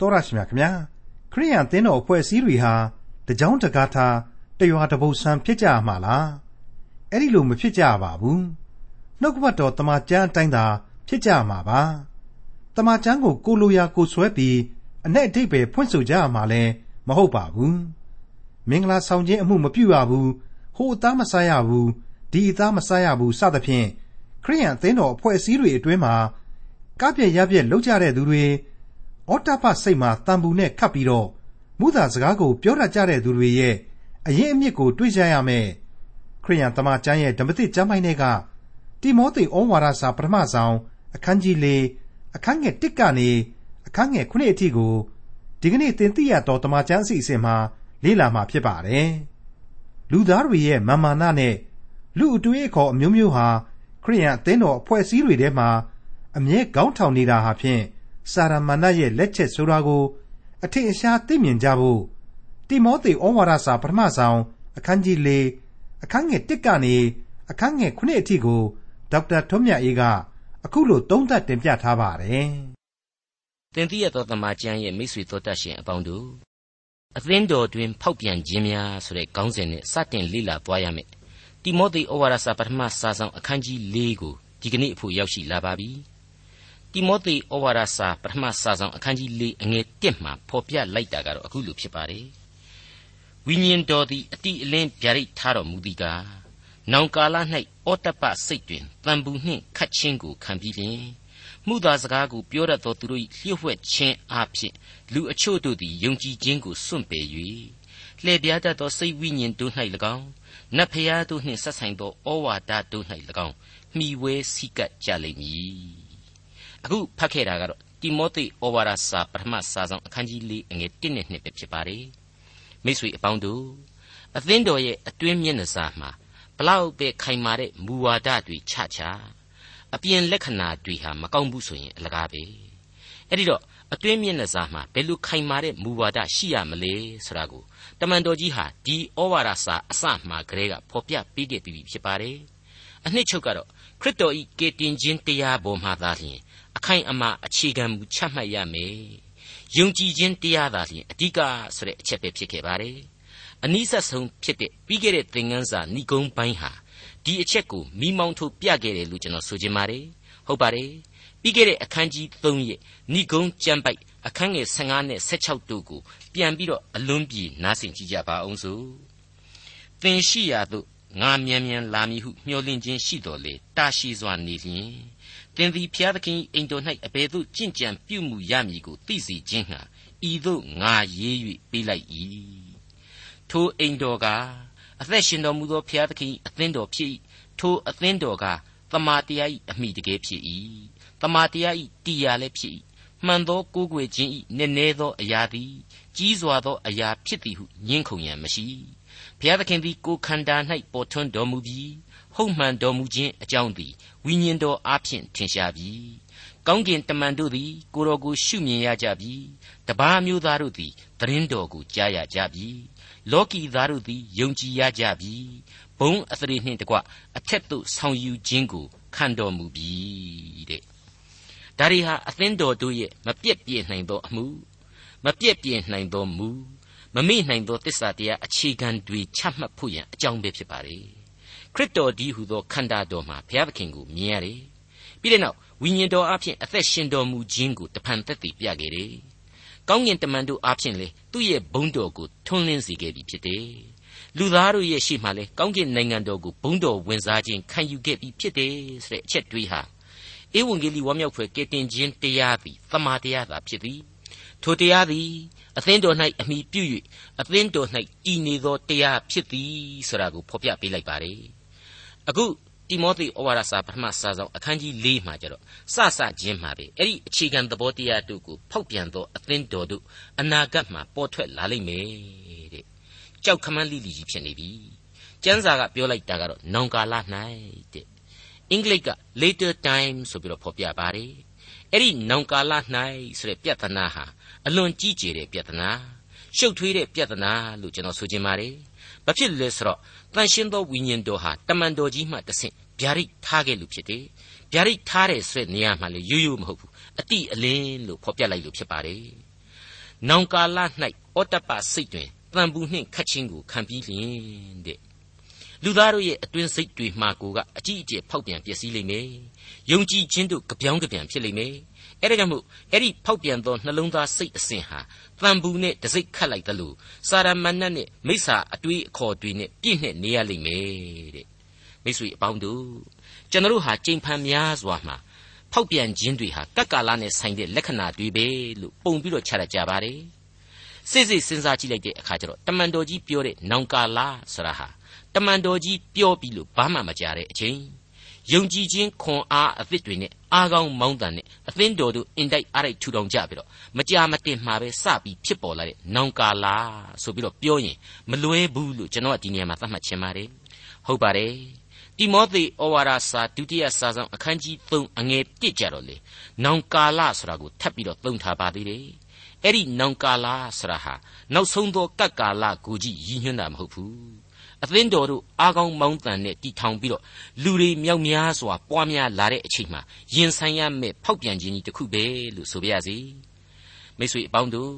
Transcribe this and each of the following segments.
တော်ရရှိမြခင်ဗျာခရိယန်သင်းတော်အဖွဲ့အစည်းတွေဟာတကြောင်တကားထားတရွာတပုတ်ဆန်းဖြစ်ကြမှာလားအဲ့ဒီလိုမဖြစ်ကြပါဘူးနှုတ်ကပတ်တော်တမန်ကျမ်းအတိုင်းသာဖြစ်ကြမှာပါတမန်ကျမ်းကိုကိုလိုရာကိုဆွဲပြီးအ내အတိတ်ပဲဖွင့်ဆိုကြရမှာလဲမဟုတ်ပါဘူးမင်္ဂလာဆောင်ခြင်းအမှုမပြုရဘူးဟိုအသားမစားရဘူးဒီအသားမစားရဘူးစသဖြင့်ခရိယန်အသင်းတော်အဖွဲ့အစည်းတွေအတွင်းမှာကပြည့်ရပြည့်လောက်ကြတဲ့သူတွေ အော်တပစိတ်မှာတန်ပူနဲ့ခတ်ပြီးတော့မူသာစကားကို ပြောတတ်ကြတဲ့သူတွေရဲ့အရင်အမြစ်ကိုတွေးကြရမယ်ခရိယန်တမန်ကျမ်းရဲ့ဓမ္မသစ်ကျမ်းပိုင်းတွေကတိမောသေဩဝါဒစာပထမဆောင်အခန်းကြီး၄အခန်းငယ်၁ကနေအခန်းငယ်9အထိကိုဒီကနေ့သင်သိရတော့တမန်ကျမ်းအစီအစဉ်မှာလေ့လာမှာဖြစ်ပါတယ်လူသားတွေရဲ့မာမာနနဲ့လူအတွေ့အခေါ်အမျိုးမျိုးဟာခရိယန်အသင်းတော်အဖွဲ့အစည်းတွေထဲမှာအမြဲခေါင်းထောင်နေတာဟာဖြင့် စာရမဏေရဲ့လက်ချက်ဆိုတာကို အထင်အရှားသိမြင်ကြဖို့တိမောသေဩဝါဒစာပထမဆောင်အခန်းကြီး၄အခန်းငယ်၁ကနေအခန်းငယ်9အထိကိုဒေါက်တာထွန်းမြတ်အေးကအခုလိုသုံးသပ်တင်ပြထားပါတယ်။သင်သိရသောသမ္မာကျမ်းရဲ့မိတ်ဆွေတို့တတ်ရှင်အပေါင်းတို့အသင်းတော်တွင်ဖောက်ပြန်ခြင်းများဆိုတဲ့ခေါင်းစဉ်နဲ့စတင်လေ့လာသွားရမယ်။တိမောသေဩဝါဒစာပထမစာဆောင်အခန်းကြီး၄ကိုဒီကနေ့အဖို့ရောက်ရှိလာပါပြီ။ တိမောသေဩဝါဒစာပထမစာဆောင်အခန်းကြီး၄အငယ်၁မှာဖော်ပြလိုက်တာကတော့အခုလိုဖြစ်ပါတယ်ဝိညာဉ်တော်သည်အတိအလင်းဗျာဒိတ်ထားတော်မူသည်ကားနောင်ကာလ၌ဩတ္တပစိတ်တွင်တန်ဘူးနှင့်ခတ်ချင်းကိုခံပြီးလျင်မှုသာစကားကိုပြောတတ်သောသူတို့၏လျှို့ဝှက်ခြင်းအဖြစ်လူအချို့တို့သည်ယုံကြည်ခြင်းကိုစွန့်ပယ်၍လှည့်ပြားတတ်သောစိတ်ဝိညာဉ်တို့၌၎င်းနတ်ဖျားတို့နှင့်ဆက်ဆိုင်သောဩဝါဒတို့၌၎င်းမှီဝဲစည်းကပ်ကြလိမ့်မည် အခုဖတ်ခဲ့တာကတော့တိမောသေဩဝါဒစာပထမစာဆောင်အခန်းကြီး၄အငယ်1နဲ့2ပဲဖြစ်ပါတယ်မိတ်ဆွေအပေါင်းတို့အသင်းတော်ရဲ့အတွင်းမျက်နှာစာမှာဘလောက်ပဲခိုင်မာတဲ့မူဝါဒတွေချချအပြင်လက္ခဏာတွေဟာမကောင်းဘူးဆိုရင်အလကားပဲအဲ့ဒီတော့အတွင်းမျက်နှာစာမှာဘယ်လိုခိုင်မာတဲ့မူဝါဒရှိရမလဲဆိုတာကိုတမန်တော်ကြီးဟာဒီဩဝါဒစာအစမှကတည်းကဖော်ပြပေးခဲ့ပြီးဖြစ်ပါတယ်အနှစ်ချုပ်ကတော့ခရစ်တော်ဤကေတင်ခြင်းတရားပေါ်မှာသာလျှင် အခိုင်အမာအခြေခံမူချမှတ်ရမယ်ယုံကြည်ခြင်းတရားသာလျှင်အဓိကဆိုတဲ့အချက်ပဲဖြစ်ခဲ့ပါတယ်အနည်းဆက်ဆုံးဖြစ်တဲ့ပြီးခဲ့တဲ့သင်ခန်းစာဏိဂုံးပိုင်းဟာဒီအချက်ကိုမိမောင်းထုတ်ပြခဲ့တယ်လို့ကျွန်တော်ဆိုချင်ပါတယ်ဟုတ်ပါတယ်ပြီးခဲ့တဲ့အခန်းကြီး3ရဲ့ဏိဂုံးကျမ်းပိုက်အခန်းငယ်15နဲ့16တို့ကိုပြန်ပြီးတော့အလွန်ပြေနားဆင်ကြည့်ကြပါအောင်စို့သင်ရှိရာသို့ငါမြန်မြန်လာမည်ဟုမျှော်လင့်ခြင်းရှိတော်လေတာရှိစွာနေလျင် သင်သည်ဖျားသခင်အိမ်တော်၌အဘယ်သို့ကြင့်ကြံပြုမှုရမည်ကိုသိစေခြင်းဟာဤသို့ငါရေး၍ပေးလိုက်၏ထိုအိမ်တော်ကအသက်ရှင်တော်မူသောဖျားသခင်အသင်းတော်ဖြစ်၏ထိုအသင်းတော်ကသမာတရား၏အမိတကယ်ဖြစ်၏သမာတရား၏တရားလည်းဖြစ်၏မှန်သောကိုးကွယ်ခြင်း၏နည်းနည်းသောအရာသည်ကြီးစွာသောအရာဖြစ်သည်ဟုညင်းခုန်ရန်မရှိဘုရားသခင်သည်ကိုယ်ခန္ဓာ၌ပေါ်ထွန်းတော်မူပြီး ဟုတ်မှန်တော်မူခြင်းအကြောင်းသည်ဝိညာဉ်တော်အားဖြင့်ထင်ရှားပြီ။ကောင်းကင်တမန်တို့သည်ကိုတော်ကိုရှုမြင်ရကြပြီ။တပါးမျိုးသားတို့သည်သတင်းတော်ကိုကြားရကြပြီ။လောကီသားတို့သည်ယုံကြည်ရကြပြီ။ဘုံအသရေနှင့်တကွအထက်သို့ဆောင်ယူခြင်းကိုခံတော်မူပြီတဲ့။ဒါရီဟာအသင်းတော်တို့ရဲ့မပြည့်ပြည့်နိုင်သောအမှုမပြည့်ပြည့်နိုင်သောမူမမေ့နိုင်သောတစ္ဆာတရားအခြေခံတွေချမှတ်ဖို့ရန်အကြောင်းပဲဖြစ်ပါလေ ခရစ်တော်ဒီဟုသောခန္ဓာတော်မှာဘုရားသခင်ကိုမြင်ရတယ်ပြီးတဲ့နောက်ဝိညာဉ်တော်အဖျင်အသက်ရှင်တော်မူခြင်းကိုတဖန်သက်သေပြခဲ့တယ်ကောင်းကင်တမန်တို့အဖျင်လေသူ့ရဲ့ဘုန်းတော်ကိုထွန်းလင်းစေခဲ့ပြီဖြစ်တယ်လူသားတို့ရဲ့ရှေ့မှာလေကောင်းကင်နိုင်ငံတော်ကိုဘုန်းတော်ဝင်စားခြင်းခံယူခဲ့ပြီးဖြစ်တယ်ဆိုတဲ့အချက်တွေးဟာဧဝံဂေလိဝမ်းမြောက်ဖွယ်ကယ်တင်ခြင်းတရားသည်သမာတရားသာဖြစ်သည်ထိုတရားသည်အသင်းတော်၌အမိပြု၍အသင်းတော်၌တည်နေသောတရားဖြစ်သည်ဆိုတာကိုဖော်ပြပေးလိုက်ပါတယ် အခုတိမောသေဩဝါဒစာပထမစာဆောင်အခန်းကြီး၄မှာကျတော့စစချင်းမှာပဲအဲ့ဒီအခြေခံသဘောတရားတို့ကိုဖောက်ပြန်သောအသင်းတော်တို့အနာဂတ်မှာပေါ်ထွက်လာလိမ့်မယ်တဲ့ကြောက်ခမန်းလိလိကြီးဖြစ်နေပြီကျမ်းစာကပြောလိုက်တာကတော့နောင်ကာလ၌တဲ့အင်္ဂလိပ်က later time ဆိုပြီးတော့ဖော်ပြပါတယ်အဲ့ဒီနောင်ကာလ၌ဆိုတဲ့ပြဿနာဟာအလွန်ကြီးကျယ်တဲ့ပြဿနာရှုပ်ထွေးတဲ့ပြဿနာလို့ကျွန်တော်ဆိုချင်ပါတယ်ဘာဖြစ်လဲဆိုတော့ တန်ရှင်းသောဝိညာဉ်တော်ဟာတမန်တော်ကြီးမှတဆင့်ဗျာဒိတ်ထားခဲ့လို့ဖြစ်တယ်။ဗျာဒိတ်ထားတဲ့ဆွဲနေရာမှာလေရိုးရိုးမဟုတ်ဘူး။အတိအလင်းလို့ဖော်ပြလိုက်လို့ဖြစ်ပါတယ်။နောင်ကာလ၌ဩတ္တပစိတ်တွင်တန်ဘူးနှင့်ခတ်ခြင်းကိုခံပြီးလျင်တဲ့လူသားတို့ရဲ့အတွင်းစိတ်တွေမှာကိုကအကြည့်အကျယ်ဖောက်ပြန်ပျက်စီးလိမ့်မယ်။ယုံကြည်ခြင်းတို့ကြပြောင်းကြပြန်ဖြစ်လိမ့်မယ်။ အဲဒါကြောင့်မို့အဲ့ဒီဖောက်ပြန်သောနှလုံးသားစိတ်အစဉ်ဟာတန်ဘူးနဲ့တစိတ်ခတ်လိုက်သလိုစာရမဏတ်နဲ့မိစ္ဆာအတွေးအခေါ်တွေနဲ့ပြည့်နှက်နေရလိမ့်မယ်တဲ့။မိတ်ဆွေအပေါင်းတို့ကျွန်တော်တို့ဟာကြိမ်ဖန်များစွာမှာဖောက်ပြန်ခြင်းတွေဟာကပ်ကာလနဲ့ဆိုင်တဲ့လက္ခဏာတွေပဲလို့ပုံပြီးတော့ခြားရကြပါတယ်။စိတ်စိတ်စဉ်းစားကြည့်လိုက်တဲ့အခါကျတော့တမန်တော်ကြီးပြောတဲ့နောင်ကာလဆိုတာဟာတမန်တော်ကြီးပြောပြီးလို့ဘာမှမကြတဲ့အချိန် ယုံကြည်ခြင်းခွန်အားအသစ်တွေနဲ့အားကောင်းမောင်းတန်နဲ့အသင်းတော်တို့အင်တိုက်အားတိုက်ထူထောင်ကြပြီးတော့မကြာမတင်မှာပဲစပြီးဖြစ်ပေါ်လာတဲ့နောင်ကာလာဆိုပြီးတော့ပြောရင်မလွဲဘူးလို့ကျွန်တော်ကဒီနေရာမှာသတ်မှတ်ချင်ပါတယ်ဟုတ်ပါတယ်တိမောသေဩဝါဒစာဒုတိယစာဆောင်အခန်းကြီး3အငယ်1ကြတော့လေနောင်ကာလဆိုတာကိုထပ်ပြီးတော့သုံးထားပါသေးတယ်အဲ့ဒီနောင်ကာလဆိုတာဟာနောက်ဆုံးသောကပ်ကာလကိုကြည့်ရည်ညွှန်းတာမဟုတ်ဘူး အသင်းတော်တို့အားကောင်းမောင်းတန်နဲ့တီထောင်ပြီးတော့လူတွေမြောက်များစွာပွားများလာတဲ့အချိန်မှာရင်ဆိုင်ရမယ့်ဖောက်ပြန်ခြင်းကြီးတစ်ခုပဲလို့ဆိုပါရစေမိတ်ဆွေအပေါင်းတို့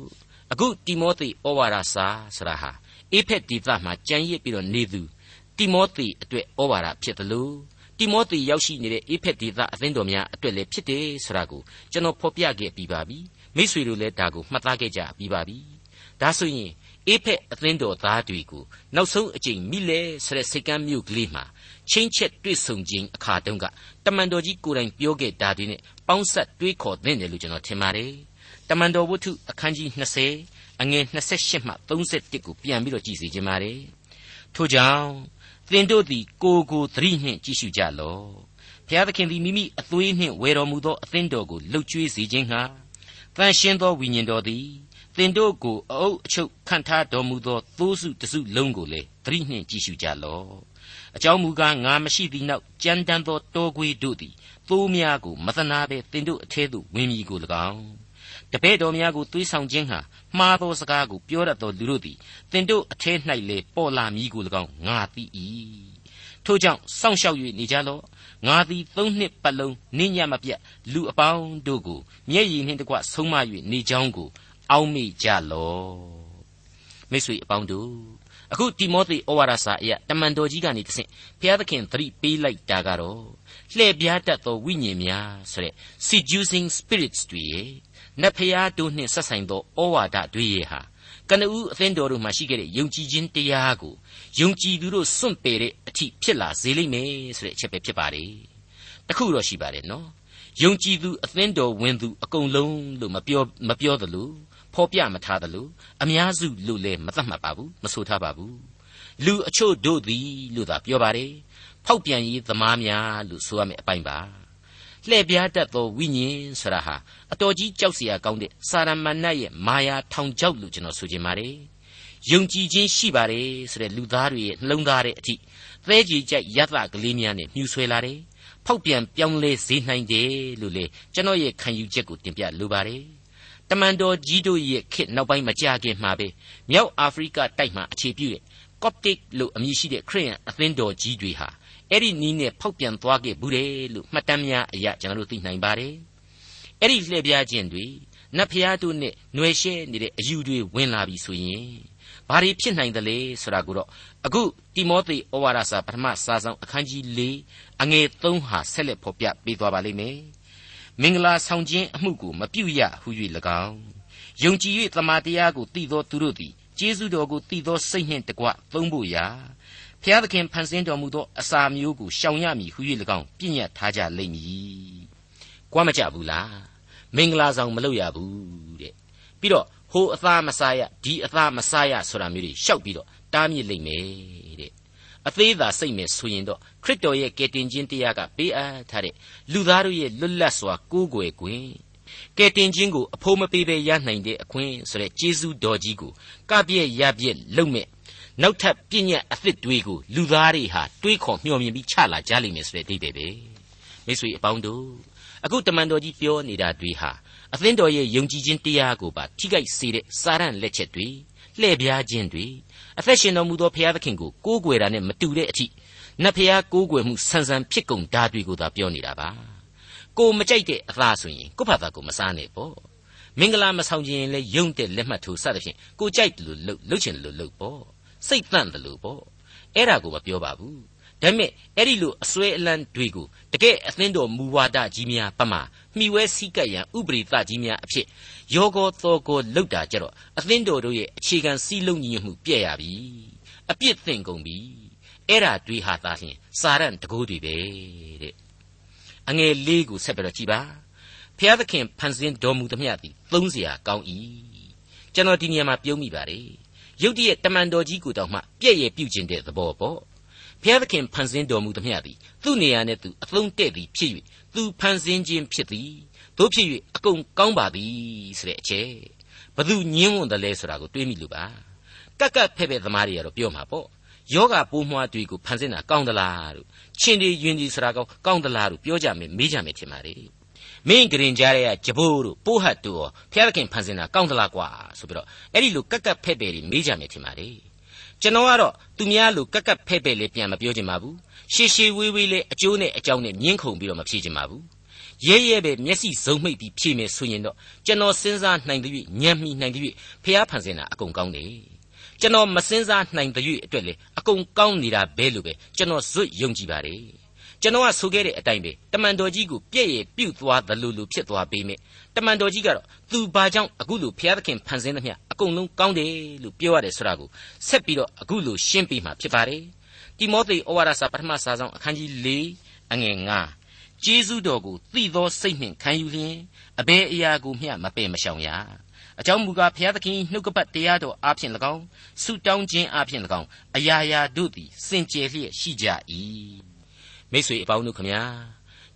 အခုတိမောသေဩဝါဒစာဆိုတာဟာအေဖက်ဒီသမှာကြံရစ်ပြီးတော့နေသူတိမောသေအတွက်ဩဝါဒဖြစ်တယ်လို့တိမောသေရောက်ရှိနေတဲ့အေဖက်ဒေသအသင်းတော်များအတွက်လည်းဖြစ်တယ်ဆိုတာကိုကျွန်တော်ဖော်ပြခဲ့ပြီးပါပြီမိษွေတို့လည်းဒါကိုမှတ်သားခဲ့ကြပြီးပါပြီဒါဆိုရင် အေးဖက်အသင်းတော်သားတွေကိုနောက်ဆုံးအကြိမ်မိလဲဆိုတဲ့စိတ်ကမ်းမြို့ကလေးမှာချင်းချက်တွေ့ဆုံခြင်းအခါတုန်းကတမန်တော်ကြီးကိုယ်တိုင်ပြောခဲ့တာတွေနဲ့ပေါင်းဆက်တွေးခေါ်သင့်တယ်လို့ကျွန်တော်ထင်ပါတယ်တမန်တော်ဝတ္ထုအခန်းကြီး20အငယ်28မှ31ကိုပြန်ပြီးတော့ကြည့်စီခြင်းပါတယ်ထို့ကြောင့်သင်တို့သည်ကိုကိုသတိနှင့်ကြည့်ရှုကြလော့ဘုရားသခင်သည်မိမိအသွေးနှင့်ဝယ်တော်မူသောအသင်းတော်ကိုလှုပ်ကြွေးစေခြင်းဟာတန်ရှင်းသောဝိညာဉ်တော်သည် သင်တို့ကိုအအုပ်အချုပ်ခံထားတော်မူသောသိုးစုတစုလုံးကိုလည်းသတိနှင့်ကြည့်ရှုကြလော့အကြောင်းမူကားငါမရှိသည့်နောက်ကြမ်းတမ်းသောတောခွေတို့သည်သိုးများကိုမသနာဘဲသင်တို့အထဲသို့ဝင်မည်ကို၎င်းတပည့်တော်များကိုသွေးဆောင်ခြင်းဟာမှားသောစကားကိုပြောတတ်သောလူတို့သည်သင်တို့အထဲ၌လေပေါ်လာမည်ကို၎င်းငါသိ၏ထို့ကြောင့်စောင့်ရှောက်၍နေကြလော့ငါသည်သုံးနှစ်ပတ်လုံးနိညမပြတ်လူအပေါင်းတို့ကိုမျက်ရည်နှင့်တကွဆုံးမ၍နေကြောင်းကို အောက်မေ့ကြလော့မိတ်ဆွေအပေါင်းတို့အခုတိမောသေဩဝါဒစာအရတမန်တော်ကြီးကနေတဆင့်ဘုရားသခင်သတိပေးလိုက်တာကတော့လှည့်ပြားတတ်သောဝိညာဉ်များဆိုတဲ့ seducing spirits တွေရဲ့နတ်ဖျားတို့နှင့်ဆက်ဆိုင်သောဩဝါဒတွေရဲ့ဟာကနဦးအသင်းတော်တို့မှာရှိခဲ့တဲ့ယုံကြည်ခြင်းတရားကိုယုံကြည်သူတို့စွန့်ပယ်တဲ့အထိဖြစ်လာစေလိမ့်မယ်ဆိုတဲ့အချက်ပဲဖြစ်ပါတယ်တခုတော့ရှိပါတယ်နော်ယုံကြည်သူအသင်းတော်ဝင်သူအကုန်လုံးလို့မပြောမပြောသလို ဖော်ပြမထားသလိုအများစုလို့လည်းမသတ်မှတ်ပါဘူးမဆိုထားပါဘူးလူအချို့တို့သည်လို့သာပြောပါတယ်ဖောက်ပြန်ရေးသမားများလို့ဆိုရမယ့်အပိုင်းပါလှည့်ပြားတတ်သောဝိညာဉ်ဆရာဟာအတော်ကြီးကြောက်စရာကောင်းတဲ့စာရမဏတ်ရဲ့မာယာထောင်ချောက်လို့ကျွန်တော်ဆိုချင်ပါတယ်ယုံကြည်ခြင်းရှိပါတယ်ဆိုတဲ့လူသားတွေရဲ့နှလုံးသားတဲ့အထိသဲကြီးကြိုက်ရသကလေးများနဲ့မြှူဆွဲလာတယ်ဖောက်ပြန်ပြောင်းလဲစေနိုင်တယ်လို့လေကျွန်တော်ရဲ့ခံယူချက်ကိုတင်ပြလိုပါတယ် တမန်တော်ကြီးတို့ရဲ့ခေတ်နောက်ပိုင်းမကြာခင်မှာပဲမြောက်အာဖရိကတိုက်မှာအခြေပြုတဲ့ Coptic လို့အမည်ရှိတဲ့ခရစ်ယာန်အသင်းတော်ကြီးတွေဟာအဲ့ဒီနီးနဲ့ဖောက်ပြန်သွားခဲ့ဘူးတယ်လို့မှတ်တမ်းများအရာကျွန်တော်တို့သိနိုင်ပါတယ်အဲ့ဒီလှည့်ပြားခြင်းတွေနတ်ဖျားတို့နဲ့ຫນွယ်ရှဲနေတဲ့အယူတွေဝင်လာပြီဆိုရင်ဘာတွေဖြစ်နိုင်သလဲဆိုတာကိုတော့အခုတိမောသေဩဝါဒစာပထမစာဆောင်အခန်းကြီး၄အငယ်၃ဟာဆက်လက်ဖော်ပြပေးသွားပါလိမ့်မယ် မင်္ဂလာဆောင်ခြင်းအမှုကိုမပြုရဟု၍၎င်းယုံကြည်၍တမန်တရားကိုသိသောသူတို့သည်ကျေးဇူးတော်ကိုသိသောစိတ်နှင့်တကွသုံးဖို့ရာဖျားသခင်ဖန်ဆင်းတော်မူသောအစာမျိုးကိုရှောင်ရမည်ဟု၍၎င်းပြည့်ညတ်ထားကြလိမ့်မည်။ကြွားမကြဘူးလား။မင်္ဂလာဆောင်မလုပ်ရဘူးတဲ့။ပြီးတော့ဟိုအသားမစားရဒီအသားမစားရဆိုတာမျိုးတွေရှောက်ပြီးတော့တားမြစ်လိမ့်မယ်တဲ့ အသေးသာစိတ်မဲ့ဆိုရင်တော့ခရစ်တော်ရဲ့ကယ်တင်ခြင်းတရားကပေးအပ်ထားတဲ့လူသားတို့ရဲ့လွတ်လပ်စွာကိုးကွယ်ခွင့်ကယ်တင်ခြင်းကိုအဖို့မပေးဘဲရနိုင်တဲ့အခွင့်ဆိုတဲ့ကျေးဇူးတော်ကြီးကိုကပြည့်ရပြည့်လုံမဲ့နောက်ထပ်ပြည့်ညတ်အသစ်တွေကိုလူသားတွေဟာတွေးခေါ်မျှော်မြင်ပြီးချလာကြလိမ့်မယ်ဆိုတဲ့အဓိပ္ပာယ်ပဲမိတ်ဆွေအပေါင်းတို့အခုတမန်တော်ကြီးပြောနေတာတွေဟာအသင်းတော်ရဲ့ယုံကြည်ခြင်းတရားကိုပါထိခိုက်စေတဲ့စာရန်လက်ချက်တွေလှည့်ပြားခြင်းတွေ အသက်ရှင်တော်မူသောဘုရားသခင်ကိုကိုးကွယ်တာနဲ့မတူတဲ့အထိနတ်ဘုရားကိုးကွယ်မှုဆန်ဆန်ဖြစ်ကုန်ဓာတ်တွေကိုသာပြောနေတာပါကိုမကြိုက်တဲ့အသားဆိုရင်ကိုယ့်ဘာသာကိုမစားနဲ့ပေါ့မင်္ဂလာမဆောင်ခြင်းလဲယုံတဲ့လက်မှတ်ထိုးစသဖြင့်ကိုကြိုက်တယ်လို့လှုပ်လှုပ်ချင်တယ်လို့လှုပ်ပေါ့စိတ်တန့်တယ်လို့ပေါ့အဲ့ဒါကိုမပြောပါဘူး ဒါပေမဲ့အဲ့ဒီလိုအစွဲအလန်းတွေကိုတကယ်အသင်းတော်မူဝါဒကြီးများပမာမှီဝဲစည်းကပ်ရန်ဥပရိသကြီးများအဖြစ်ယောဂောသောကောလောက်တာကြတော့အသင်းတော်တို့ရဲ့အခြေခံစည်းလုံးညီညွတ်မှုပြည့်ရပြီအပြစ်သင်ကုန်ပြီအဲ့ဒါတွေးဟာသာလျှင်စာရန်တကိုးတွေပဲတဲ့အငယ်လေးကိုဆက်ပြီးတော့ကြည်ပါဖျားသခင်ဖန်ဆင်းတော်မူသမျှသည်သုံးစရာကောင်း၏ကျွန်တော်ဒီနေရာမှာပြုံးမိပါတယ်ရုတ်တရက်တမန်တော်ကြီးကိုတောင်မှပြည့်ရပြုတ်ကျင်တဲ့သဘောပေါ့ ဖျားသခင်ဖန်ဆင်းတော်မူသမျှသည်သူ့နေရာနဲ့သူအသုံးတဲ့သည်ဖြစ်၍သူဖန်ဆင်းခြင်းဖြစ်သည်တို့ဖြစ်၍အကုန်ကောင်းပါသည်ဆိုတဲ့အချက်ဘသူညင်းဝန်တယ်လဲဆိုတာကိုတွေးမိလို့ပါကက်ကက်ဖဲ့ဖဲ့သမားတွေကတော့ပြောမှာပေါ့ယောဂပိုးမွှားတွေကိုဖန်ဆင်းတာကောင်းသလားလို့ချင်းဒီယွင်ဒီဆိုတာကောကောင်းသလားလို့ပြောကြမယ်မေးကြမယ်ထင်ပါလေမင်းဂရင်ကြားရဲ့ဂျဘိုးတို့ပိုးဟတ်တို့ဖျားသခင်ဖန်ဆင်းတာကောင်းသလားကွာဆိုပြီးတော့အဲ့ဒီလိုကက်ကက်ဖဲ့ဖဲ့တွေမေးကြမယ်ထင်ပါလေ ကျွန်တော်ကတော့သူများလိုကက်ကက်ဖဲ့ဖဲ့လေးပြန်မပြောချင်ပါဘူးရှေရှေဝေးဝေးလေးအကျိုးနဲ့အကြောင်းနဲ့မြင်းခုန်ပြီးတော့မဖြေချင်ပါဘူးရဲရဲပဲမျက်စိစုံမိတ်ပြီးဖြေမယ်ဆိုရင်တော့ကျွန်တော်စဉ်းစားနိုင်တဲ့ညံမိနိုင်တဲ့ဖျားဖန်ဆင်းတာအကုန်ကောင်းတယ်ကျွန်တော်မစဉ်းစားနိုင်တဲ့အတွက်လေအကုန်ကောင်းနေတာပဲလို့ပဲကျွန်တော်ဇွတ်ယုံကြည်ပါတယ် ကျွန်တော်ကဆိုခဲ့တဲ့အတိုင်းပဲတမန်တော်ကြီးကိုပြည့်ရဲ့ပြုတ်သွားသလိုလိုဖြစ်သွားပေမဲ့တမန်တော်ကြီးကတော့သူဘာကြောင့်အခုလိုဘုရားသခင်ဖန်ဆင်းသမျှအကုန်လုံးကောင်းတယ်လို့ပြောရတယ်ဆိုတာကိုဆက်ပြီးတော့အခုလိုရှင်းပြမှာဖြစ်ပါတယ်တိမောသေဩဝါဒစာပထမစာဆောင်အခန်းကြီး၄အငယ်9ကျေးဇူးတော်ကိုသိသောစိတ်နှင့်ခံယူလျင်အဘယ်အရာကိုမျှမပယ်မရှောင်ရအကြောင်းမူကားဘုရားသခင်နှုတ်ကပတ်တရားတော်အားဖြင့်၎င်းဆုတောင်းခြင်းအားဖြင့်၎င်းအရာရာတို့သည်စင်ကြယ်လျက်ရှိကြ၏ မိတ်ဆွေအပေါင်းတို့ခမညာ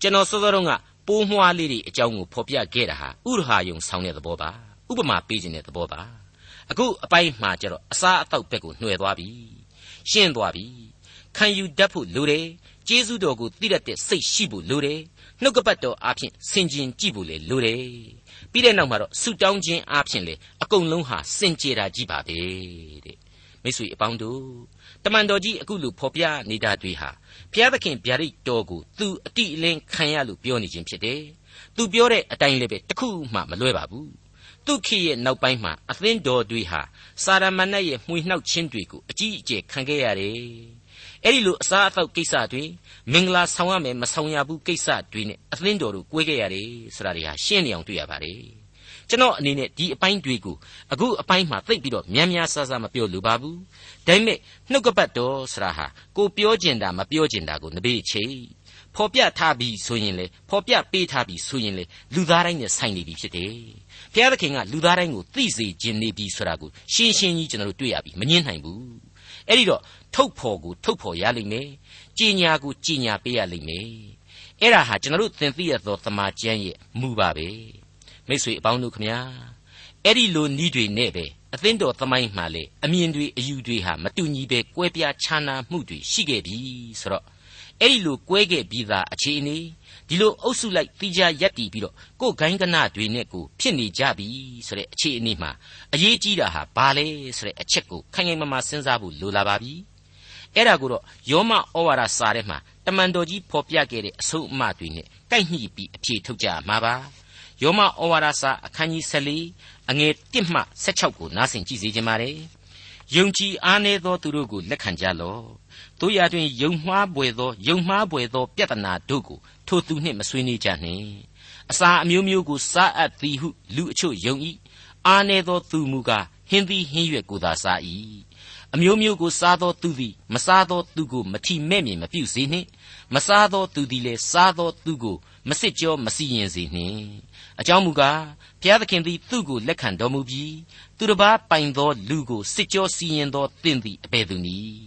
ကျွန်တော်စောစောတုန်းကပိုးမွှားလေးတွေအကြောင်းကိုဖော်ပြခဲ့တာဟာဥရဟာယုံဆောင်တဲ့သဘောပါဥပမာပေးခြင်းတဲ့သဘောပါအခုအပိုင်းမှာကျတော့အစားအသောက်ဘက်ကိုနှွယ်သွားပြီရှင်းသွားပြီခံယူတတ်ဖို့လိုတယ်ကျေးဇူးတော်ကိုသိတတ်တဲ့စိတ်ရှိဖို့လိုတယ်နှုတ်ကပတ်တော်အားဖြင့်ဆင်ခြင်ကြည့်ဖို့လေလိုတယ်ပြီးတဲ့နောက်မှာတော့ဆုတောင်းခြင်းအားဖြင့်လေအကုန်လုံးဟာစင်ကြယ်တာကြီးပါပဲတဲ့မိတ်ဆွေအပေါင်းတို့ တမန်တော်ကြီးအခုလိုဖော်ပြနေတာတွေဟာဘုရားသခင်ဗျာဒိတ်တော်ကိုသူအတိအလင်းခံရလို့ပြောနေခြင်းဖြစ်တယ်သူပြောတဲ့အတိုင်းလည်းပဲတခုမှမလွဲပါဘူးသူခေရဲ့နောက်ပိုင်းမှာအသင်းတော်တွေဟာစာရမဏတ်ရဲ့မှွေနှောက်ခြင်းတွေကိုအကြီးအကျယ်ခံခဲ့ရတယ်အဲ့ဒီလိုအစားအသောက်ကိစ္စတွေမင်္ဂလာဆောင်ရမယ်မဆောင်ရဘူးကိစ္စတွေနဲ့အသင်းတော်တို့꿰ခဲ့ရတယ်ဆိုတာတွေဟာရှင်းနေအောင်တွေ့ရပါတယ် ကျွန်တော်အနေနဲ့ဒီအပိုင်းတွေကိုအခုအပိုင်းမှာသိပြီးတော့များများဆဆမပြောလိုပါဘူးဒါပေမဲ့နှုတ်ကပတ်တော်ဆိုတာဟာကိုပြောကျင်တာမပြောကျင်တာကိုနဘေးချိဖော်ပြထားပြီးဆိုရင်လေဖော်ပြပေးထားပြီးဆိုရင်လေလူသားတိုင်းနဲ့ဆိုင်နေပြီဖြစ်တယ်ဘုရားသခင်ကလူသားတိုင်းကိုသိစေခြင်းနေပြီဆိုတာကိုရှင်းရှင်းကြီးကျွန်တော်တို့တွေ့ရပြီမငင်းနိုင်ဘူးအဲ့ဒီတော့ထုတ်ဖော်ကိုထုတ်ဖော်ရလိမ့်မယ်ကြည်ညာကိုကြည်ညာပေးရလိမ့်မယ်အဲ့ဒါဟာကျွန်တော်တို့သင်သိရသောသမာကျမ်းရဲ့မူပါပဲ မိတ်ဆွေအပေါင်းတို့ခမညာအဲ့ဒီလိုဤတွေနဲ့ပဲအသင်းတော်သမိုင်းမှာလေအမြင်တွေအယူတွေဟာမတူညီပဲကွဲပြားခြားနားမှုတွေရှိခဲ့ပြီဆိုတော့အဲ့ဒီလိုကွဲခဲ့ပြီးသားအခြေအနေဒီလိုအုပ်စုလိုက်တိကျရက်တည်ပြီးတော့ကိုယ်ဂိုင်းကနတွေနဲ့ကိုဖြစ်နေကြပြီဆိုတဲ့အခြေအနေမှာအရေးကြီးတာဟာဘာလဲဆိုတဲ့အချက်ကိုခိုင်ခိုင်မာမာစဉ်းစားဖို့လိုလာပါပြီအဲ့ဒါကိုတော့ယောမဩဝါဒစာထဲမှာတမန်တော်ကြီးဖော်ပြခဲ့တဲ့အဆုံးအမတွေနဲ့ကိုက်ညှိပြီးအဖြေထုတ်ကြမှာပါ ယောမဩဝါဒစာအခန်းကြီး14အငယ်1မှ16ကိုနားဆင်ကြည့်စေခြင်းပါတယ်ယုံကြည်အားနည်းသောသူတို့ကိုလက်ခံကြလော့တို့ရာတွင်ယုံမှားပွေသောယုံမှားပွေသောပြဿနာတို့ကိုထိုသူနှင့်မဆွေးနွေးကြနှင့်အစာအမျိုးမျိုးကိုစားအပ်သည်ဟုလူအချို့ယုံ၏အားနည်းသောသူမူကားဟင်းသည်ဟင်းရွက်ကိုသာစား၏အမျိုးမျိုးကိုစားသောသူသည်မစားသောသူကိုမထီမဲ့မြင်မပြုစေနှင့်မစားသောသူသည်လည်းစားသောသူကိုမစစ်ကြောမစီရင်စေနှင့် အကြောင်းမူကားဘုရားသခင်သည်သူ့ကိုလက်ခံတော်မူပြီးသူတစ်ပါးပိုင်သောလူကိုစစ်ကြောစီရင်သောသင်သည်အဘယ်သူနည်း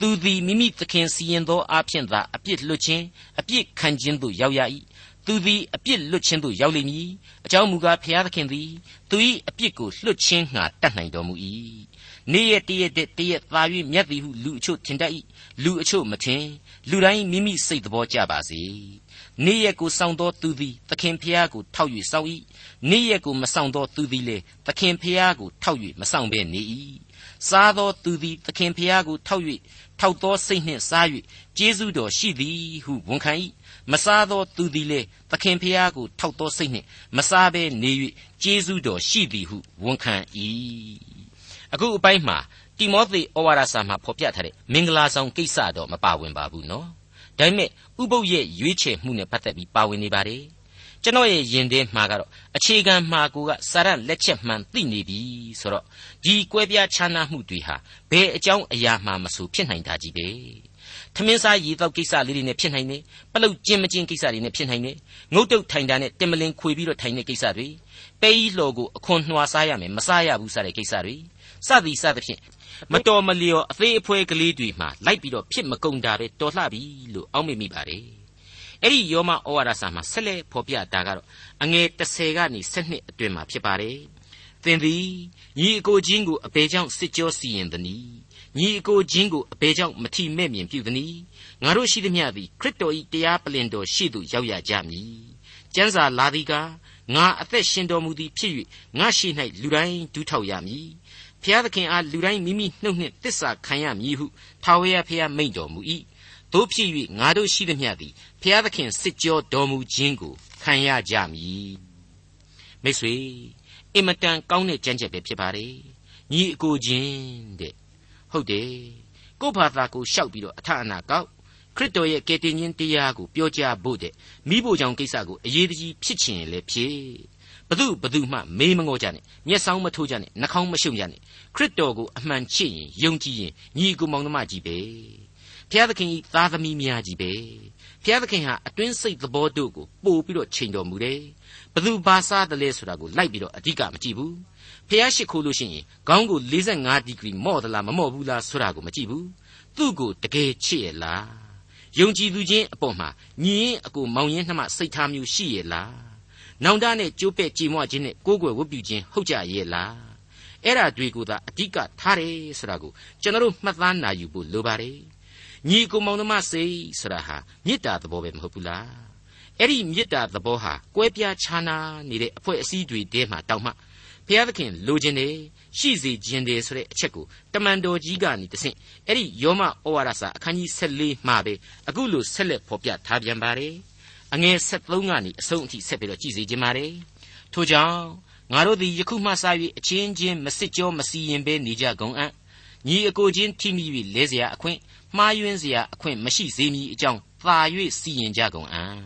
သူသည်မိမိသခင်စီရင်သောအဖြစ်သာအပြစ်လွတ်ခြင်းအပြစ်ခံခြင်းသို့ရောက်ရ၏သူသည်အပြစ်လွတ်ခြင်းသို့ရောက်လိမ့်မည်အကြောင်းမူကားဘုရားသခင်သည်သူ၏အပြစ်ကိုလွတ်ခြင်းငှာတတ်နိုင်တော်မူ၏နေ့ရက်တရက်တရက်သာ၍မြတ်သည်ဟုလူအချို့ထင်တတ်၏လူအချို့မထင်လူတိုင်းမိမိစိတ်သဘောကြပါစေ နေ့ရက်ကိုစောင့်သောသူသည်သခင်ဖျားကိုထောက်၍စောင့်၏နေ့ရက်ကိုမစောင့်သောသူသည်လေသခင်ဖျားကိုထောက်၍မစောင့်ဘဲနေ၏စားသောသူသည်သခင်ဖျားကိုထောက်၍ထောက်သောစိတ်နှင့်စား၍ကျေးဇူးတော်ရှိသည်ဟုဝန်ခံ၏မစားသောသူသည်လေသခင်ဖျားကိုထောက်သောစိတ်နှင့်မစားဘဲနေ၍ကျေးဇူးတော်ရှိသည်ဟုဝန်ခံ၏အခုအပိုင်းမှာတိမောသေဩဝါဒစာမှာဖော်ပြထားတဲ့မင်္ဂလာဆောင်ကိစ္စတော့မပါဝင်ပါဘူးနော် ဒါပေမဲ့ဥပုပ်ရဲ့ရွေးချယ်မှုနဲ့ပတ်သက်ပြီးပါဝင်နေပါတယ်ကျွန်တော်ရဲ့ယင်ထဲမှာကတော့အခြေခံမှာကိုကစာရလက်ချက်မှန်သိနေပြီဆိုတော့ဒီကွဲပြားခြားနားမှုတွေဟာဘယ်အကြောင်းအရာမှမဆိုဖြစ်နိုင်တာကြီးပဲထမင်းစားရေတောက်ကိစ္စလေးတွေနဲ့ဖြစ်နိုင်တယ်ပလုတ်ကျင်းမကျင်းကိစ္စတွေနဲ့ဖြစ်နိုင်တယ်ငုတ်တုတ်ထိုင်တာနဲ့တင်မလင်ခွေပြီးတော့ထိုင်တဲ့ကိစ္စတွေပဲကြီးလှော်ကိုအခွန်နှွာစားရမယ်မစားရဘူးစတဲ့ကိစ္စတွေစသည်စသဖြင့် မတော်မလျော်အသေးအဖွဲကလေးတွေမှာလိုက်ပြီးတော့ဖြစ်မကုန်တာပဲတော်လှပြီလို့အောက်မေ့မိပါတယ်အဲ့ဒီယောမဩဝါဒစာမှာဆက်လက်ဖော်ပြတာကတော့အငယ်30ကနေ7အတွင်မှာဖြစ်ပါတယ်သင်သည်ညီအကိုချင်းကိုအဘယ်ကြောင့်စစ်ကြောစီရင်သနည်းညီအကိုချင်းကိုအဘယ်ကြောင့်မထီမဲ့မြင်ပြုသနည်းငါတို့ရှိသမျှသည်ခရစ်တော်၏တရားပလင်တော်ရှိသို့ရောက်ရကြမည်ကျမ်းစာလာသည်ကငါအသက်ရှင်တော်မူသည်ဖြစ်၍ငါရှိ၌လူတိုင်းဒူးထောက်ရမည် ဖျားသခင်အားလူတိုင်းမိမိနှုတ်နှင့်တစ္ဆာခံရမည်ဟုထာဝရဖျားမိန့်တော်မူ၏တို့ဖြစ်၍ငါတို့ရှိသမျှသည်ဖျားသခင်စစ်ကြောတော်မူခြင်းကိုခံရကြမည်မိတ်ဆွေအင်မတန်ကောင်းတဲ့ကြံကြက်ပဲဖြစ်ပါတယ်ညီအကိုချင်းတဲ့ဟုတ်တယ်ကို့ဘာသာကိုရှောက်ပြီးတော့အထအနာကောက်ခရစ်တော်ရဲ့ကယ်တင်ရှင်တရားကိုပြောကြားဖို့တဲ့မိဖို့ကြောင့်ကိစ္စကိုအရေးတကြီးဖြစ်ချင်လည်းဖြစ်ဘသူဘသူမှမေးမငေါကြနဲ့မျက်စောင်းမထိုးကြနဲ့နှာခေါင်းမရှုံကြနဲ့ ခရစ်တော်ကိုအမှန်ချစ်ရင်ယုံကြည်ရင်ညီအကိုမောင်နှမကြီးပဲဖျားသခင်ဤသားသမီးများကြီးပဲဖျားသခင်ဟာအတွင်းစိတ်သဘောတို့ကိုပို့ပြီးတော့ချိန်တော်မူတယ်ဘသူဘာစားတယ်လဲဆိုတာကိုလိုက်ပြီးတော့အဓိကမကြည့်ဘူးဖျားရှိခိုးလို့ရှိရင်ခေါင်းကို45ဒီဂရီမော့သလားမမော့ဘူးလားဆိုတာကိုမကြည့်ဘူးသူ့ကိုတကယ်ချစ်ရဲ့လားယုံကြည်သူချင်းအပေါ်မှာညီရင်အကိုမောင်ရင်နှမစိတ်ထားမျိုးရှိရဲ့လားနောင်တနဲ့ကြိုးပဲ့ကြည်မွခြင်းနဲ့ကိုးကွယ်ဝတ်ပြုခြင်းဟုတ်ကြရဲ့လား အဲ့ဓာတွေကိုသာအဓိကထားတယ်ဆိုတာကိုကျွန်တော်တို့မှတ်သားနိုင်ယူဖို့လိုပါတယ်ညီကိုမောင်နှမစိတ်ဆိုတာဟာမေတ္တာသဘောပဲမဟုတ်ဘူးလားအဲ့ဒီမေတ္တာသဘောဟာကွဲပြားခြားနာနေတဲ့အဖွဲ့အစည်းတွေထဲမှာတောက်မှဘုရားသခင်လိုချင်တယ်ရှိစေခြင်းတယ်ဆိုတဲ့အချက်ကိုတမန်တော်ကြီးကနေတဆင့်အဲ့ဒီယောမဩဝါဒစာအခန်းကြီး14မှာပဲအခုလိုဆက်လက်ဖော်ပြထားပြန်ပါတယ်အငယ်73ကနေအဆုံးအထိဆက်ပြီးတော့ကြည်စီခြင်းပါတယ်ထို့ကြောင့် ငါတို့သည်ယခုမှစ၍အချင်းချင်းမစစ်ကြောမစီရင်ဘဲနေကြကုန်အံ့ညီအကိုချင်းထိမိ၍လဲเสียအခွင့်မှားယွင်းเสียအခွင့်မရှိစေမည်အကြောင်းသာ၍စီရင်ကြကုန်အံ့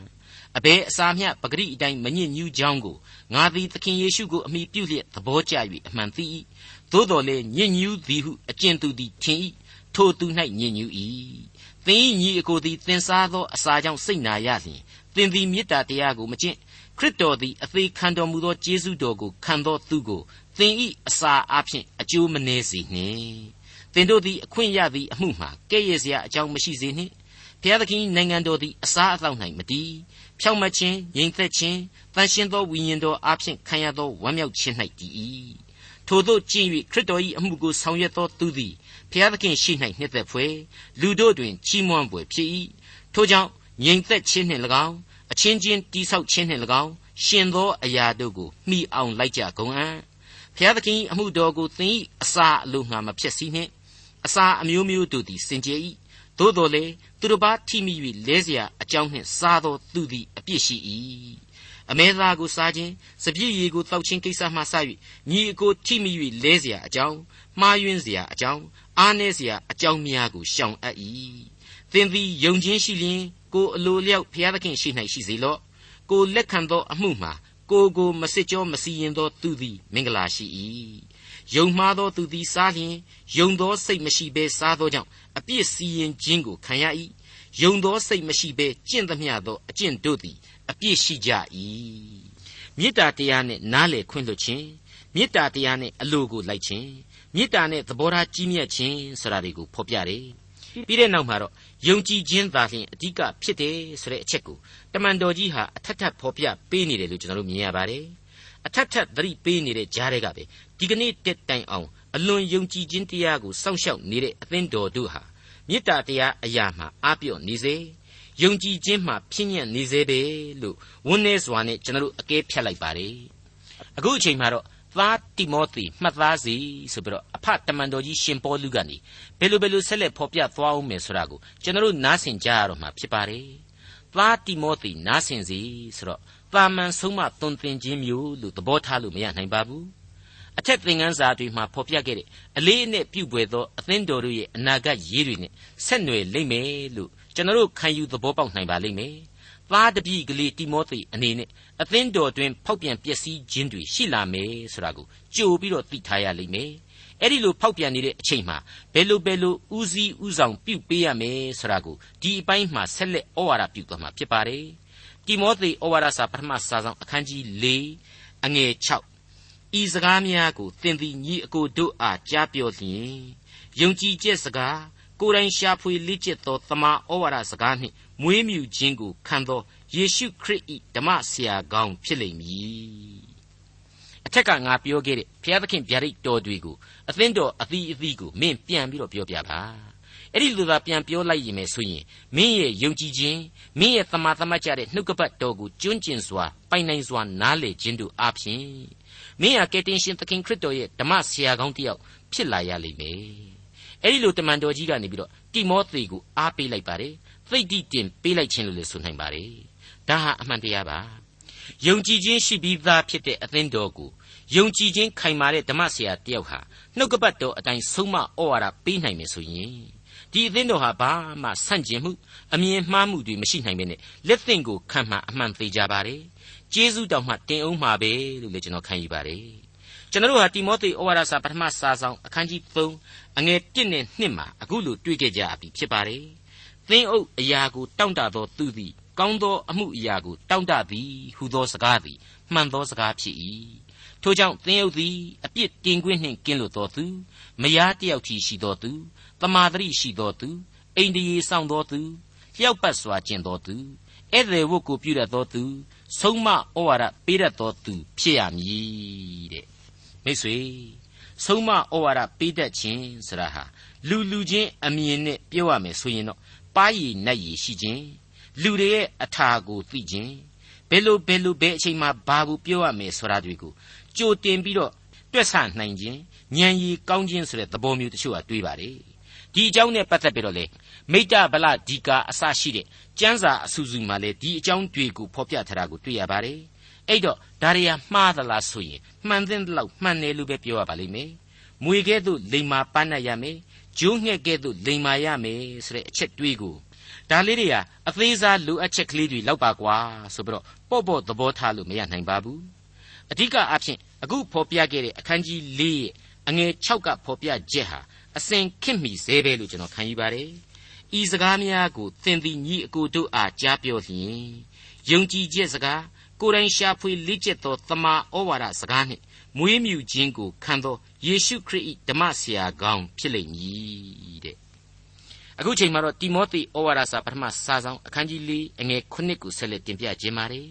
အဘဲအစာမျှပဂရိအတိုင်းမညစ်ညူးကြောင်းကိုငါသည်သခင်ယေရှုကိုအမိပြုလျက်သဘောကျ၍အမှန်သိ၏သို့တော်လည်းညစ်ညူးသည်ဟုအကျင့်သူသည်ထင်၏ထိုသူ၌ညစ်ညူး၏သင်၏ညီအကိုသည်သင်စားသောအစာကြောင့်စိတ်နာရလျင်သင်သည်မေတ္တာတရားကိုမကျင့် ခရစ်တော်သည်အသေးခံတော်မူသောကျေးဇူးတော်ကိုခံသောသူကိုသင်၏အစာအဖြစ်အကျိုးမနည်းစေနှင့်သင်တို့သည်အခွင့်ရသည့်အမှုမှာကဲ့ရဲ့စရာအကြောင်းမရှိစေနှင့်ဘုရားသခင်နိုင်ငံတော်သည်အစားအသောက်၌မတည်ဖြောင့်မခြင်းငြိမ်သက်ခြင်းတန်ရှင်းသောဝိညာဉ်တော်အဖျင်ခံရသောဝမ်းမြောက်ခြင်း၌တည်၏ထို့သောကျင့်၍ခရစ်တော်၏အမှုကိုဆောင်ရွက်သောသူသည်ဘုရားသခင်ရှိ၌နှစ်သက်ဖွယ်လူတို့တွင်ချီးမွမ်းဖွယ်ဖြစ်၏ထို့ကြောင့်ငြိမ်သက်ခြင်းနှင့်၎င်း အချင်းချင်းတိဆောက်ခြင်းနှင့်၎င်းရှင်သောအရာတို့ကိုမှီအောင်လိုက်ကြကုန်အံ့ဘုရားသခင်အမှုတော်ကိုသင်၏အစာအလိုငှာမဖြစ်စည်းနှင့်အစာအမျိုးမျိုးတို့သည်စင်ကြယ်၏သို့တော်လေသူတစ်ပါးထိမိ၍လဲเสียအကြောင်းနှင့်စားသောသူသည်အပြစ်ရှိ၏အမဲသားကိုစားခြင်းစပြည့်ရည်ကိုတောက်ခြင်းကိစ္စမှစ၍ညီအကိုထိမိ၍လဲเสียအကြောင်းမှားယွင်းเสียအကြောင်းအားနည်းเสียအကြောင်းများကိုရှောင်အပ်၏သင်သည်ယုံခြင်းရှိလျင် ကိုအလိုလျောက်ဘုရားသခင်ရှိ၌ရှိစေလော့ကိုလက်ခံသောအမှုမှာကိုကိုမစစ်ကြောမစီရင်သောသူသည်မင်္ဂလာရှိ၏ယုံမှားသောသူသည်စားလျင်ယုံသောစိတ်မရှိဘဲစားသောကြောင့်အပြစ်စီရင်ခြင်းကိုခံရ၏ယုံသောစိတ်မရှိဘဲကျင့်သမျှသောအကျင့်တို့သည်အပြစ်ရှိကြ၏မေတ္တာတရားနဲ့နားလေခွင့်လွှတ်ခြင်းမေတ္တာတရားနဲ့အလိုကိုလိုက်ခြင်းမေတ္တာနဲ့သဘောထားကြီးမြတ်ခြင်းဆိုတာတွေကိုဖော်ပြတယ်ပြီးတဲ့နောက်မှာတော့ ယုံကြည်ခြင်းသာလျှင်အဓိကဖြစ်တယ်ဆိုတဲ့အချက်ကိုတမန်တော်ကြီးဟာအထက်ထပ်ဖော်ပြပေးနေတယ်လို့ကျွန်တော်တို့မြင်ရပါတယ်အထက်ထပ်သတိပေးနေတဲ့ကြားတွေကပဲဒီကနေ့တက်တိုင်အောင်အလွန်ယုံကြည်ခြင်းတရားကိုစောင့်ရှောက်နေတဲ့အသင်းတော်တို့ဟာမေတ္တာတရားအရာမှာအားပြော့နေစေယုံကြည်ခြင်းမှာဖြည့်ညက်နေစေပဲလို့ဝန်းနေစွာနဲ့ကျွန်တော်တို့အကဲဖြတ်လိုက်ပါတယ်အခုအချိန်မှာတော့ သားတိမောသေမှတ်သားစီဆိုပြီးတော့အဖတမန်တော်ကြီးရှင်ပေါလုကနေဘယ်လိုဘယ်လိုဆက်လက်ဖော်ပြသွားအောင်မယ်ဆိုတာကိုကျွန်တော်တို့နားဆင်ကြရတော့မှာဖြစ်ပါတယ်။သသားတိမောသေနားဆင်စီဆိုတော့တာမန်ဆုံးမသွန်သင်ခြင်းမျိုးလို့သဘောထားလို့မရနိုင်ပါဘူးအထက်သင်ခန်းစာတွေမှာဖော်ပြခဲ့တဲ့အလေးအနက်ပြုပွေသောအသင်းတော်တို့ရဲ့အနာဂတ်ရေးတွေနဲ့ဆက်နွယ်လိမ့်မယ်လို့ကျွန်တော်တို့ခံယူသဘောပေါက်နိုင်ပါလိမ့်မယ် သားတပည့်ကလေးတိမောသေအနေနဲ့အသင်းတော်တွင်ဖောက်ပြန်ပျက်စီးခြင်းတွေရှိလာမယ်ဆိုတာကိုကြိုပြီးတော့သိထားရလိမ့်မယ်အဲ့ဒီလိုဖောက်ပြန်နေတဲ့အချိန်မှာဘယ်လိုဘယ်လိုဦးစီးဦးဆောင်ပြုပေးရမယ်ဆိုတာကိုဒီအပိုင်းမှာဆက်လက်ဩဝါဒပြုသွားမှာဖြစ်ပါတယ်တိမောသေဩဝါဒစာပထမစာဆောင်အခန်းကြီး၄အငယ်6ဤစကားများကိုသင်သည်ညီအကိုတို့အားကြားပြောလျင်ယုံကြည်ချက်စကား ကိုယ်တိုင်ရှာဖွေလေ့ကျက်သောတမန်ဩဝါဒစကားနှင့်မွေးမြူခြင်းကိုခံသောယေရှုခရစ်၏ဓမ္မဆရာကောင်းဖြစ်လိမ့်မည်အထက်ကငါပြောခဲ့တဲ့ဘုရားသခင်ဗျာဒိတ်တော်တွေကိုအသင်းတော်အသီးအသီးကိုမင်းပြန်ပြီးတော့ပြောပြပါအဲ့ဒီလိုသာပြန်ပြောလိုက်ရင်မယ်ဆိုရင်မင်းရဲ့ယုံကြည်ခြင်းမင်းရဲ့သမာသမတ်ကြတဲ့နှုတ်ကပတ်တော်ကိုကျွန့်ကျင်စွာပိုင်နိုင်စွာနားလေခြင်းတို့အပြင်မင်းဟာကယ်တင်ရှင်သခင်ခရစ်တော်ရဲ့ဓမ္မဆရာကောင်းတစ်ယောက်ဖြစ်လာရလိမ့်မယ် အဲ့ဒီလိုတမန်တော်ကြီးကနေပြီးတော့တိမောသေကိုအားပေးလိုက်ပါတယ်သိတိတင်ပေးလိုက်ခြင်းလို့လည်းဆိုနိုင်ပါတယ်ဒါဟာအမှန်တရားပါယုံကြည်ခြင်းရှိပြီးသားဖြစ်တဲ့အသင်းတော်ကိုယုံကြည်ခြင်းခိုင်မာတဲ့ဓမ္မဆရာတယောက်ဟာနှုတ်ကပတ်တော်အတိုင်းဆုံးမဩဝါဒပေးနိုင်မယ်ဆိုရင်ဒီအသင်းတော်ဟာဘာမှဆန့်ကျင်မှုအမြင်မှားမှုတွေမရှိနိုင်ပဲနဲ့လက်သင့်ကိုခံမှအမှန်သေးကြပါတယ်ကျေးဇူးတောင်မှတင်အောင်မှာပဲလို့လည်းကျွန်တော်ခံယူပါတယ်ကျွန်တော်တို့ဟာတိမောသေဩဝါဒစာပထမစာဆောင်အခန်းကြီး3 အငယ်1နဲ့2မှာအခုလိုတွေ့ကြကြပြီဖြစ်ပါတယ်သင်းအုပ်အရာကိုတောင့်တသောသူသည်ကောင်းသောအမှုအရာကိုတောင့်တသည်ဟူသောစကားသည်မှန်သောစကားဖြစ်၏ထို့ကြောင့်သင်ယုတ်သည်အပြစ်တင်ခွင့်နှင့်ကင်းလွတ်သောသူမယားတယောက်ကြီးရှိသောသူတမာတရိရှိသောသူအိန္ဒိယေဆောင်သောသူလျှောက်ပတ်စွာကျင့်သောသူဧည့်သည်ဝတ်ကိုပြုတတ်သောသူဆုံးမဩဝါဒပေးတတ်သောသူဖြစ်ရမည်တဲ့မိတ်ဆွေ ဆုံးမဩဝါဒပေးတတ်ခြင်းဆရာဟာလူလူချင်းအမြင်နဲ့ပြောရမယ်ဆိုရင်တော့ပါးရည်နတ်ရည်ရှိခြင်းလူတွေရဲ့အထာကိုသိခြင်းဘယ်လိုဘယ်လိုဘယ်အချိန်မှဘာကိုပြောရမယ်ဆိုတာတွေကိုကြိုတင်ပြီးတော့တွက်ဆနိုင်ခြင်းဉာဏ်ရည်ကောင်းခြင်းဆိုတဲ့သဘောမျိုးတချို့ကတွေးပါတယ်ဒီအကြောင်းနဲ့ပတ်သက်ပြီးတော့လေမိတ္တဗလဒီကာအစရှိတဲ့ကျမ်းစာအစူစူမှာလေဒီအကြောင်းတွေကိုဖော်ပြထားတာကိုတွေ့ရပါတယ် အဲ့တော့ဒါရီယာမှားသလားဆိုရင်မှန်သင့်တဲ့လောက်မှန်တယ်လို့ပဲပြောရပါလိမ့်မယ်မွေကဲ့သို့လိမ္မာပန်းနိုင်ရမယ်ဂျိုးငှက်ကဲ့သို့လိမ္မာရမယ်ဆိုတဲ့အချက်တွေးကိုဒါလေးတွေဟာအသေးစားလိုအပ်ချက်ကလေးတွေလောက်ပါကွာဆိုပြီးတော့ပေါ့ပေါ့သဘောထားလို့မရနိုင်ပါဘူးအဓိကအဖြစ်အခုဖော်ပြခဲ့တဲ့အခန်းကြီး၄ရဲ့အငယ်6ကဖော်ပြချက်ဟာအစဉ်ခင်မိစေပဲလို့ကျွန်တော်ခံယူပါတယ်ဤစကားများကိုသင်သည်ညီအကိုတို့အားကြားပြောလျင်ယုံကြည်ချက်စကား ကိုယ်တိုင်ရှာဖွေလေ့ကျက်သောတမန်ဩဝါဒစကားနှင့်မွေးမြူခြင်းကိုခံသောယေရှုခရစ်၏ဓမ္မဆရာကောင်းဖြစ်လိမ့်မည်တဲ့အခုချိန်မှာတော့တိမောသေဩဝါဒစာပထမစာဆောင်အခန်းကြီး၄အငယ်9ကိုဆက်လက်တင်ပြခြင်းပါတယ်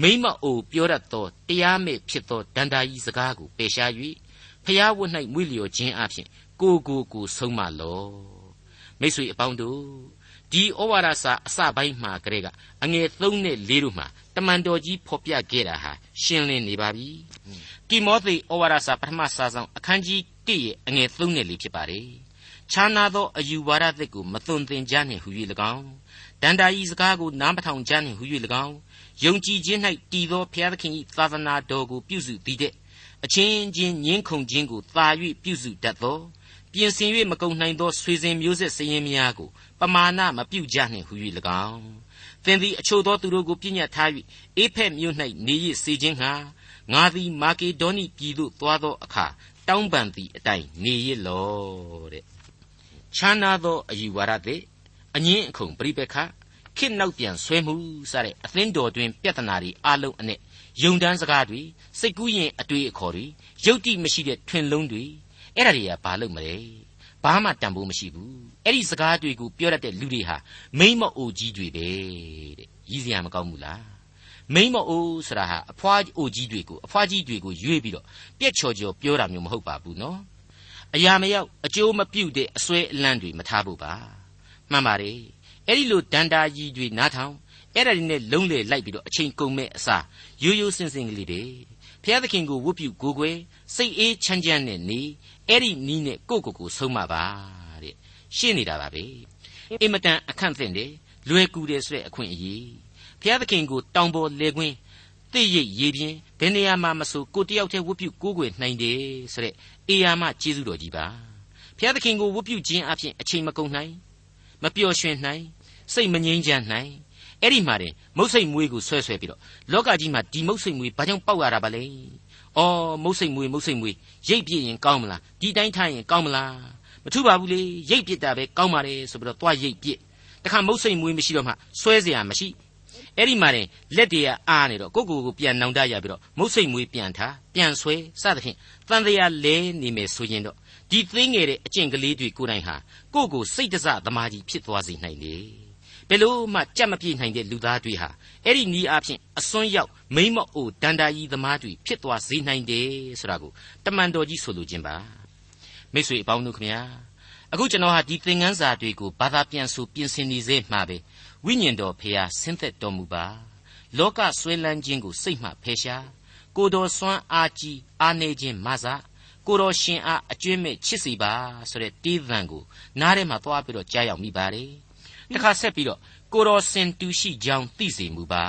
မိမအိုပြောတတ်သောတရားမဲ့ဖြစ်သောဒန္တာကြီးစကားကိုပယ်ရှား၍ဖျားဝတ်၌မွေ့လျော်ခြင်းအပြင်ကိုကိုကိုဆုံးမလောမိတ်ဆွေအပေါင်းတို့ ဒီဩဝါဒစာအစပိုင်းမှာကလေးကအငယ်3နဲ့4တို့မှာတမန်တော်ကြီးဖော်ပြခဲ့တာဟာရှင်းလင်းနေပါပြီတိမောသေဩဝါဒစာပထမစာဆောင်အခန်းကြီး1ရဲ့အငယ်3နဲ့4ဖြစ်ပါတယ်ခြားနာသောအယူဝါဒသစ်ကိုမသွန်သင်ကြနှင့်ဟူ၍၎င်းဒန္တာဤစကားကိုနားမထောင်ကြနှင့်ဟူ၍၎င်းယုံကြည်ခြင်း၌တည်သောဘုရားသခင်၏သာသနာတော်ကိုပြုစုသည်တဲ့ အချင်းချင်းညင်းခုန်ခြင်းကိုသာ၍ပြုစုတတ်သောပြင်ဆင်၍မကုန်နိုင်သောဆွေစဉ်မျိုးဆက်စရင်များကိုပမာဏမပြုကြနှင့်ဟူ၍၎င်းသင်သည်အချို့သောသူတို့ကိုပြညတ်ထား၍အေဖက်မြို့၌နေရစေခြင်းဟာငါသည်မာကေဒေါနိပြည်သို့သွားသောအခါတောင်းပန်သည့်အတိုင်းနေရလောတဲ့ချမ်းသာသောအယူဝါဒသည်အငင်းအခုံပြိပခခေတ်နောက်ပြန်ဆွဲမှုစတဲ့အသင်းတော်တွင်ပြဿနာတွေအလုံးအနဲ့ ယုံတန်းစကားတွေစိတ်ကူးရင်အတွေ့အခေါ်တွေယုတ်တိမရှိတဲ့ထွင်လုံးတွေအဲ့ဒါတွေကဘာလို့မလဲဘာမှတန်ဖိုးမရှိဘူးအဲ့ဒီစကားတွေကိုပြောတတ်တဲ့လူတွေဟာမိမ့်မအိုကြီးတွေပဲတဲ့ရည်စရာမကောင်းဘူးလားမိမ့်မအိုဆိုတာဟာအဖွားအိုကြီးတွေကိုအဖွားကြီးတွေကိုရွေးပြီးတော့ပြက်ချော်ချော်ပြောတာမျိုးမဟုတ်ပါဘူးနော်အရာမရောက်အကျိုးမပြုတဲ့အစွဲအလန့်တွေမထားဖို့ပါမှန်ပါတယ်အဲ့ဒီလိုဒန္တာကြီးတွေနားထောင် အဲ့ဒါတွေနဲ့လုံးလေလိုက်ပြီးတော့အချိန်ကုန်မဲ့အစားရိုးရိုးစင်စင်ကလေးတွေဘုရားသခင်ကိုဝတ်ပြုကိုးကွယ်စိတ်အေးချမ်းချမ်းနဲ့နေအဲ့ဒီနီးနဲ့ကိုယ့်ကိုယ်ကိုဆုံးမပါတဲ့ရှင်းနေတာပါပဲအင်မတန်အခန့်သင့်တယ်လွယ်ကူတယ်ဆိုတဲ့အခွင့်အရေးဘုရားသခင်ကိုတောင်ပေါ်လေကွင်းသိရိပ်ရေပြင်းဘယ်နေရာမှာမဆိုကိုတယောက်တည်းဝတ်ပြုကိုးကွယ်နိုင်တယ်ဆိုတဲ့အေယာမကျေးဇူးတော်ကြီးပါဘုရားသခင်ကိုဝတ်ပြုခြင်းအပြင်အချိန်မကုန်နိုင်မပျော်ရွှင်နိုင်စိတ်မငြိမ်းချမ်းနိုင် အဲ့ဒီမှာတင်မုတ်စိတ်မွေးကိုဆွဲဆွဲပြီးတော့လောကကြီးမှာဒီမုတ်စိတ်မွေးဘာကြောင့်ပေါက်ရတာပါလဲ။အော်မုတ်စိတ်မွေးမုတ်စိတ်မွေးရိတ်ပြည့်ရင်ကောင်းမလားဒီတိုင်းထားရင်ကောင်းမလားမထူပါဘူးလေရိတ်ပြစ်တာပဲကောင်းပါလေဆိုပြီးတော့သွားရိတ်ပြစ်တခါမုတ်စိတ်မွေးမရှိတော့မှဆွဲเสียမရှိအဲ့ဒီမှာတင်လက်တွေကအားနေတော့ကိုကိုကိုပြန်နောင်တရပြီးတော့မုတ်စိတ်မွေးပြန်ထားပြန်ဆွဲစသဖြင့်တန်တရားလဲနေမယ်ဆိုရင်တော့ဒီသေးငယ်တဲ့အကျင့်ကလေးတွေကိုယ်တိုင်ဟာကိုကိုစိတ်တစသမားကြီးဖြစ်သွားစေနိုင်လေ ဘယ်လို့မှကြက်မပြေနိုင်တဲ့လူသားတွေဟာအဲ့ဒီနီးအားဖြင့်အစွန်းရောက်မိမ့်မော့အိုဒန္တာကြီးသမားတွေဖြစ်သွားစေနိုင်တယ်ဆိုတာကိုတမန်တော်ကြီးဆိုလိုခြင်းပါမိတ်ဆွေအပေါင်းတို့ခမညာအခုကျွန်တော်ဟာဒီသင်ခန်းစာတွေကိုဘာသာပြန်ဆိုပြင်ဆင်နေစေမှာပဲဝိညာဉ်တော်ဖျားဆင်းသက်တော်မူပါလောကဆွဲလန်းခြင်းကိုစိတ်မှဖယ်ရှားကိုတော်စွမ်းအားကြီးအားနေခြင်းမဆကိုတော်ရှင်အားအကျွင့်မဲ့ချစ်စီပါဆိုတဲ့တေးသံကိုနားထဲမှာသွားပြီးတော့ကြားရောက်မိပါတယ် တခါဆက်ပြီးတော့ကိုတော်စင်တူရှိကြောင်းသိစေမူပါ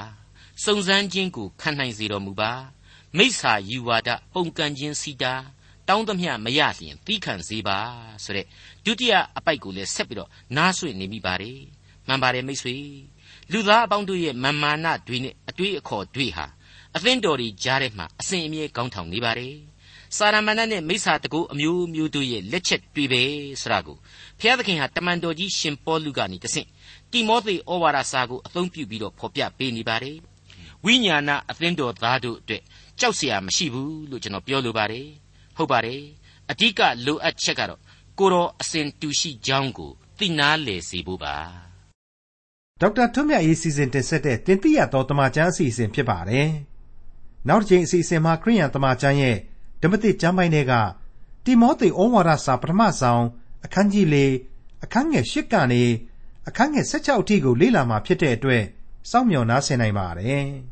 စုံစမ်းခြင်းကိုခံနိုင်စေတော်မူပါမိစ္ဆာယူဝါဒပုံကန်ခြင်းစီတာတောင်းသမျှမရလျင်သီးခံစေပါဆိုတဲ့ဒုတိယအပိုက်ကိုလည်းဆက်ပြီးတော့နားဆွနေမိပါတယ်မှန်ပါတယ်မိတ်ဆွေလူသားအပေါင်းတို့ရဲ့မာမာနတွေနဲ့အတွေးအခေါ်တွေဟာအသင်းတော်တွေကြားထဲမှာအစဉ်အမြဲကောင်းထောင်နေပါတယ် စာရမဏေနဲ့မိစ္ဆာတကူအမျိုးမျိုးတို့ရဲ့လက်ချက်တွေပဲဆိုတာကိုဘုရားသခင်ဟာတမန်တော်ကြီးရှင်ပေါလုကနေတဆင့်တိမောသေဩဝါဒစာကိုအသုံးပြုပြီးတော့ဖော်ပြပေးနေပါတယ်ဝိညာဏအသင်းတော်သားတို့အတွက်ကြောက်เสียမရှိဘူးလို့ကျွန်တော်ပြောလိုပါတယ်ဟုတ်ပါတယ်အဓိကလိုအပ်ချက်ကတော့ကိုတော်အစဉ်တူရှိကြောင်းကိုသိနာလေစေဖို့ပါဒေါက်တာထွန်းမြတ်ရေးစီစဉ်တင်ဆက်တဲ့တင်ပြရတော်တမချန်းအစီအစဉ်ဖြစ်ပါတယ်နောက်တစ်ချိန်အစီအစဉ်မှာခရိယန်တမချန်းရဲ့ ဓမ္မသစ်ကျမ်းပိုင်းတွေကတိမောသေဩဝါဒစာပထမဆုံးအခန်းကြီး၄အခန်းငယ်၈ကနေအခန်းငယ်16အထိကိုလေ့လာမှာဖြစ်တဲ့အတွက်စောင့်မျှော်နားဆင်နိုင်ပါတယ်။